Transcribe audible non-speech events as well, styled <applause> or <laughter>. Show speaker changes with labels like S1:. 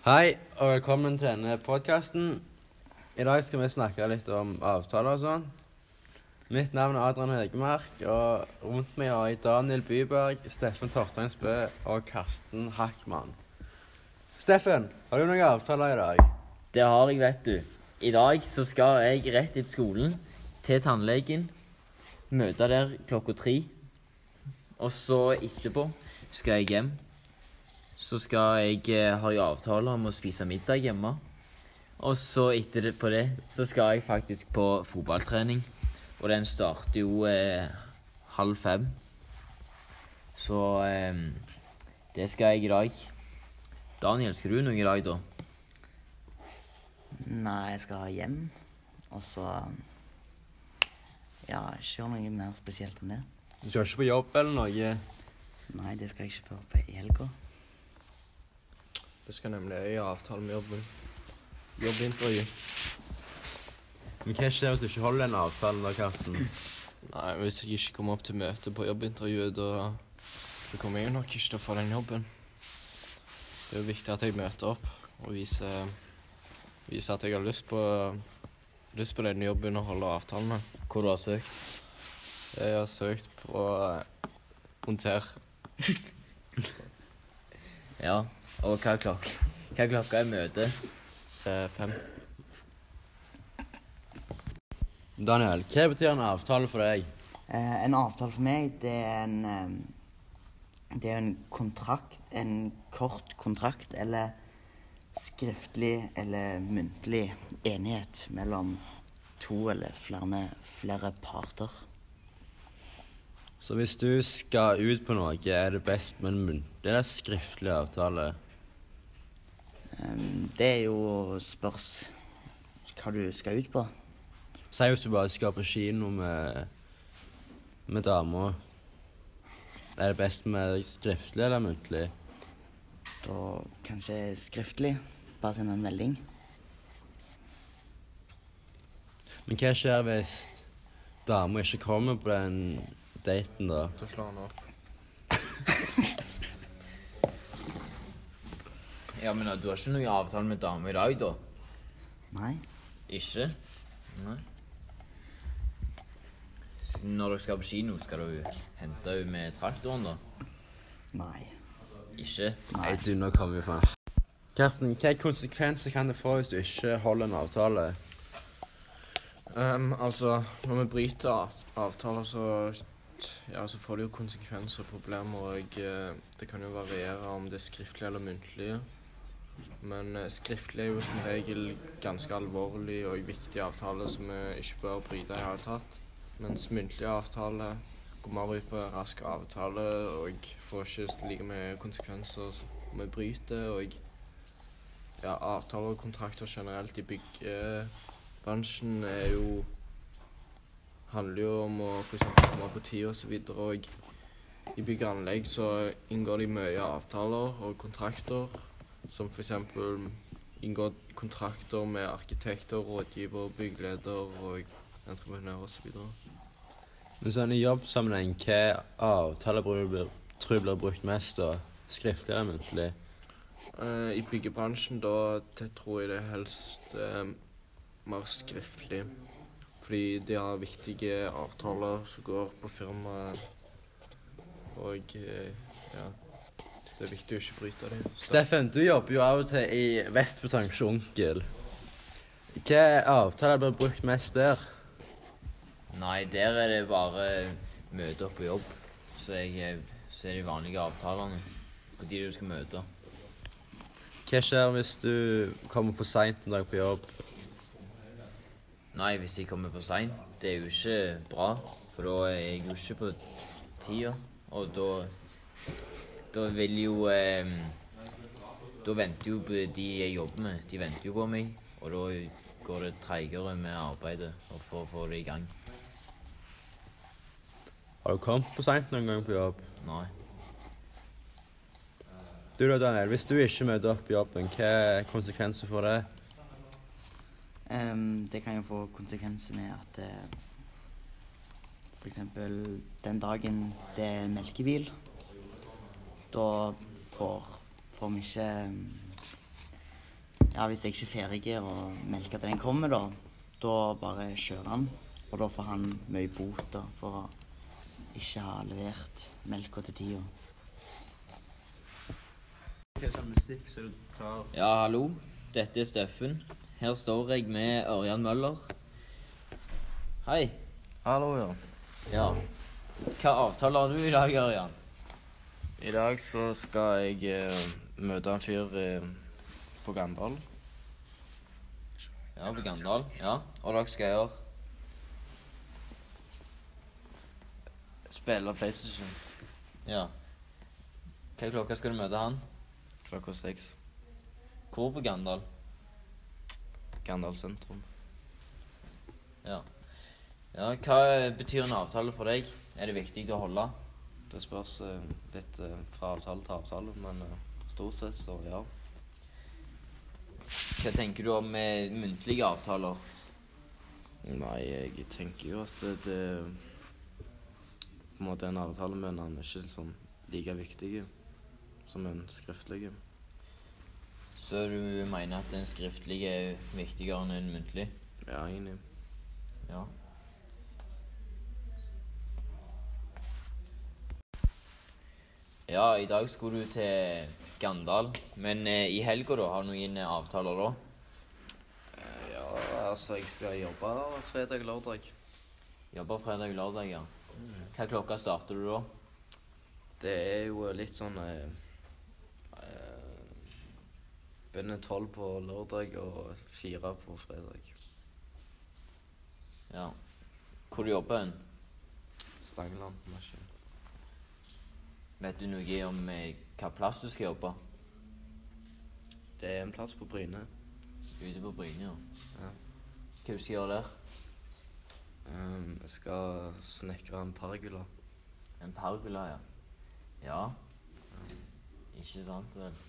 S1: Hei, og velkommen til denne podkasten. I dag skal vi snakke litt om avtaler og sånn. Mitt navn er Adrian Hegemark, og rundt meg har jeg Daniel Byberg, Steffen Torsteinsbø og Karsten Hackmann. Steffen, har du noen avtaler i dag?
S2: Det har jeg, vet du. I dag så skal jeg rett etter skolen til tannlegen. Møte der klokka tre. Og så etterpå skal jeg hjem. Så skal jeg, ha har jeg avtale om å spise middag hjemme. Og så etter det, på det så skal jeg faktisk på fotballtrening. Og den starter jo eh, halv fem. Så eh, det skal jeg i dag. Daniel, skal du noe i dag, da?
S3: Nei, jeg skal hjem. Og så Ja, ikke gjøre noe mer spesielt enn det.
S1: Du skal ikke på jobb eller noe?
S3: Nei, det skal jeg ikke før på helga.
S4: Det skal nemlig jeg ha avtale med jobben. Jobbintervju.
S1: Men hva skjer hvis du ikke holder en avtale da, Karsten?
S4: Nei, hvis jeg ikke kommer opp til møte på jobbintervjuet, da, da kommer jeg nok ikke til å få den jobben. Det er jo viktig at jeg møter opp og viser, viser at jeg har lyst på, lyst på denne jobben og holder avtalene.
S2: Hvor du har søkt?
S4: Jeg har søkt på eh, monter. <laughs>
S2: Ja. Og hva er klokka? Hva er klokka i møtet?
S4: eh, fem.
S1: Daniel, hva betyr en avtale for deg?
S3: Eh, en avtale for meg, det er en eh, Det er en kontrakt, en kort kontrakt, eller skriftlig eller muntlig enighet mellom to eller flere, flere parter.
S1: Så hvis du skal ut på noe, er det best med en muntlig eller skriftlig avtale?
S3: Um, det er jo spørs hva du skal ut på.
S1: Si hvis du bare skal på kino med, med dama. Er det best med skriftlig eller muntlig?
S3: Da kanskje skriftlig. Bare send en melding.
S1: Men hva skjer hvis dama ikke kommer på den daten, da?
S4: Da slår han opp. <laughs>
S2: Ja, men du har ikke noen avtale med dame i dag, da?
S3: Nei.
S2: Ikke? Nei. Så Når dere skal på kino, skal du hente henne med traktoren, da?
S3: Nei.
S2: Ikke?
S1: Nei, du, nå kommer vi faen. Karsten, hva konsekvenser kan det få hvis du ikke holder en avtale?
S4: Um, altså, når vi bryter av- avtaler, så, ja, så får det jo konsekvenser og problemer. Og eh, det kan jo variere om det er skriftlig eller muntlig. Men eh, skriftlig er jo som regel ganske alvorlig og viktig avtale som vi ikke bør bryte i hele tatt. Mens muntlig avtale går mer ut på rask avtale og får ikke like mye konsekvenser som vi bryter. Og ja, avtaler og kontrakter generelt i byggebransjen er jo handler jo om å eksempel komme på tid og så videre. Og i bygg og anlegg så inngår de mye avtaler og kontrakter. Som eksempel inngår kontrakter med arkitekter, rådgiver, byggeleder og entreprenør osv.
S1: Men sånn i jobbsammenheng, hva avtaler tror du blir- tror du blir brukt mest da? Skriftlig eller muntlig?
S4: Uh, I byggebransjen da tror jeg det er helst uh, mer skriftlig. Fordi de har viktige avtaler som går på firmaet. Og eh, ja, det er viktig å ikke bryte dem.
S1: Steffen, du jobber jo av og til i Vestbetong hos onkel. Hva avtaler blir brukt mest der?
S2: Nei, der er det bare møte opp på jobb. Så, jeg, så er de vanlige avtalene på de du skal møte.
S1: Hva skjer hvis du kommer for seint en dag på jobb?
S2: Nei, hvis jeg kommer for seint, det er jo ikke bra. For da er jeg jo ikke på tida. Og da Da vil jo eh, Da venter jo de jeg jobber med, de venter jo på meg. Og da går det treigere med arbeidet og for å få det i gang.
S1: Har du kommet for seint noen gang på jobb?
S2: Nei.
S1: Du da, Daniel, hvis du ikke møter opp på jobben, hva er konsekvenser for det?
S3: Ehm, det kan jo få konsekvenser med at uh, For eksempel den dagen det er melkebil, da får, får vi ikke ja, hvis jeg ikke er ferdig å melke til den kommer, da, da bare kjører han. Og da får han mye bot da, for å ikke ha levert melka til tida.
S2: Ja, hallo. Dette er Steffen. Her står jeg med Ørjan Møller. Hei.
S5: Hallo, ja.
S2: Ja. Hva avtale har du i dag, Ørjan?
S5: I dag så skal jeg eh, møte en fyr eh, på Gandal.
S2: Ja, på Gandal. Ja. Og dere skal gjøre
S5: Spille PlayStation
S2: Ja. Hva klokka skal du møte han?
S5: klokka seks.
S2: Hvor på Gandal?
S5: Gandal sentrum.
S2: Ja. Ja, Hva betyr en avtale for deg? Er det viktig å holde?
S5: Det spørs eh, litt eh, fra avtale til avtale, men eh, stort sett så ja.
S2: Hva tenker du om eh, muntlige avtaler?
S5: Nei, jeg tenker jo at det, det på en måte en avtale, men han er ikke sånn like viktig som en skriftlig.
S2: Så du mener at den skriftlige er viktigere enn en muntlig?
S5: Ja, egentlig.
S2: Ja. Ja, i dag skulle du til Gandal. Men eh, i helga, da? Har du noen eh, avtaler da?
S5: Eh, Ja, altså, jeg skal jobbe fredag lørdag.
S2: Jobber fredag lørdag, ja. Hva klokka starter du da?
S5: Det er jo litt sånn eh, Begynner tolv på lørdag og fire på fredag.
S2: Ja. Hvor du jobber du?
S5: Stangeland maskin.
S2: Vet du noe om eh, hva plass du skal jobbe?
S5: Det er en plass på Bryne.
S2: Ute på Bryne, ja.
S5: Ja.
S2: Hva du skal gjøre der?
S5: Um, jeg skal snekre en pergola.
S2: En pergola, ja. Ja. Ikke sant, vel?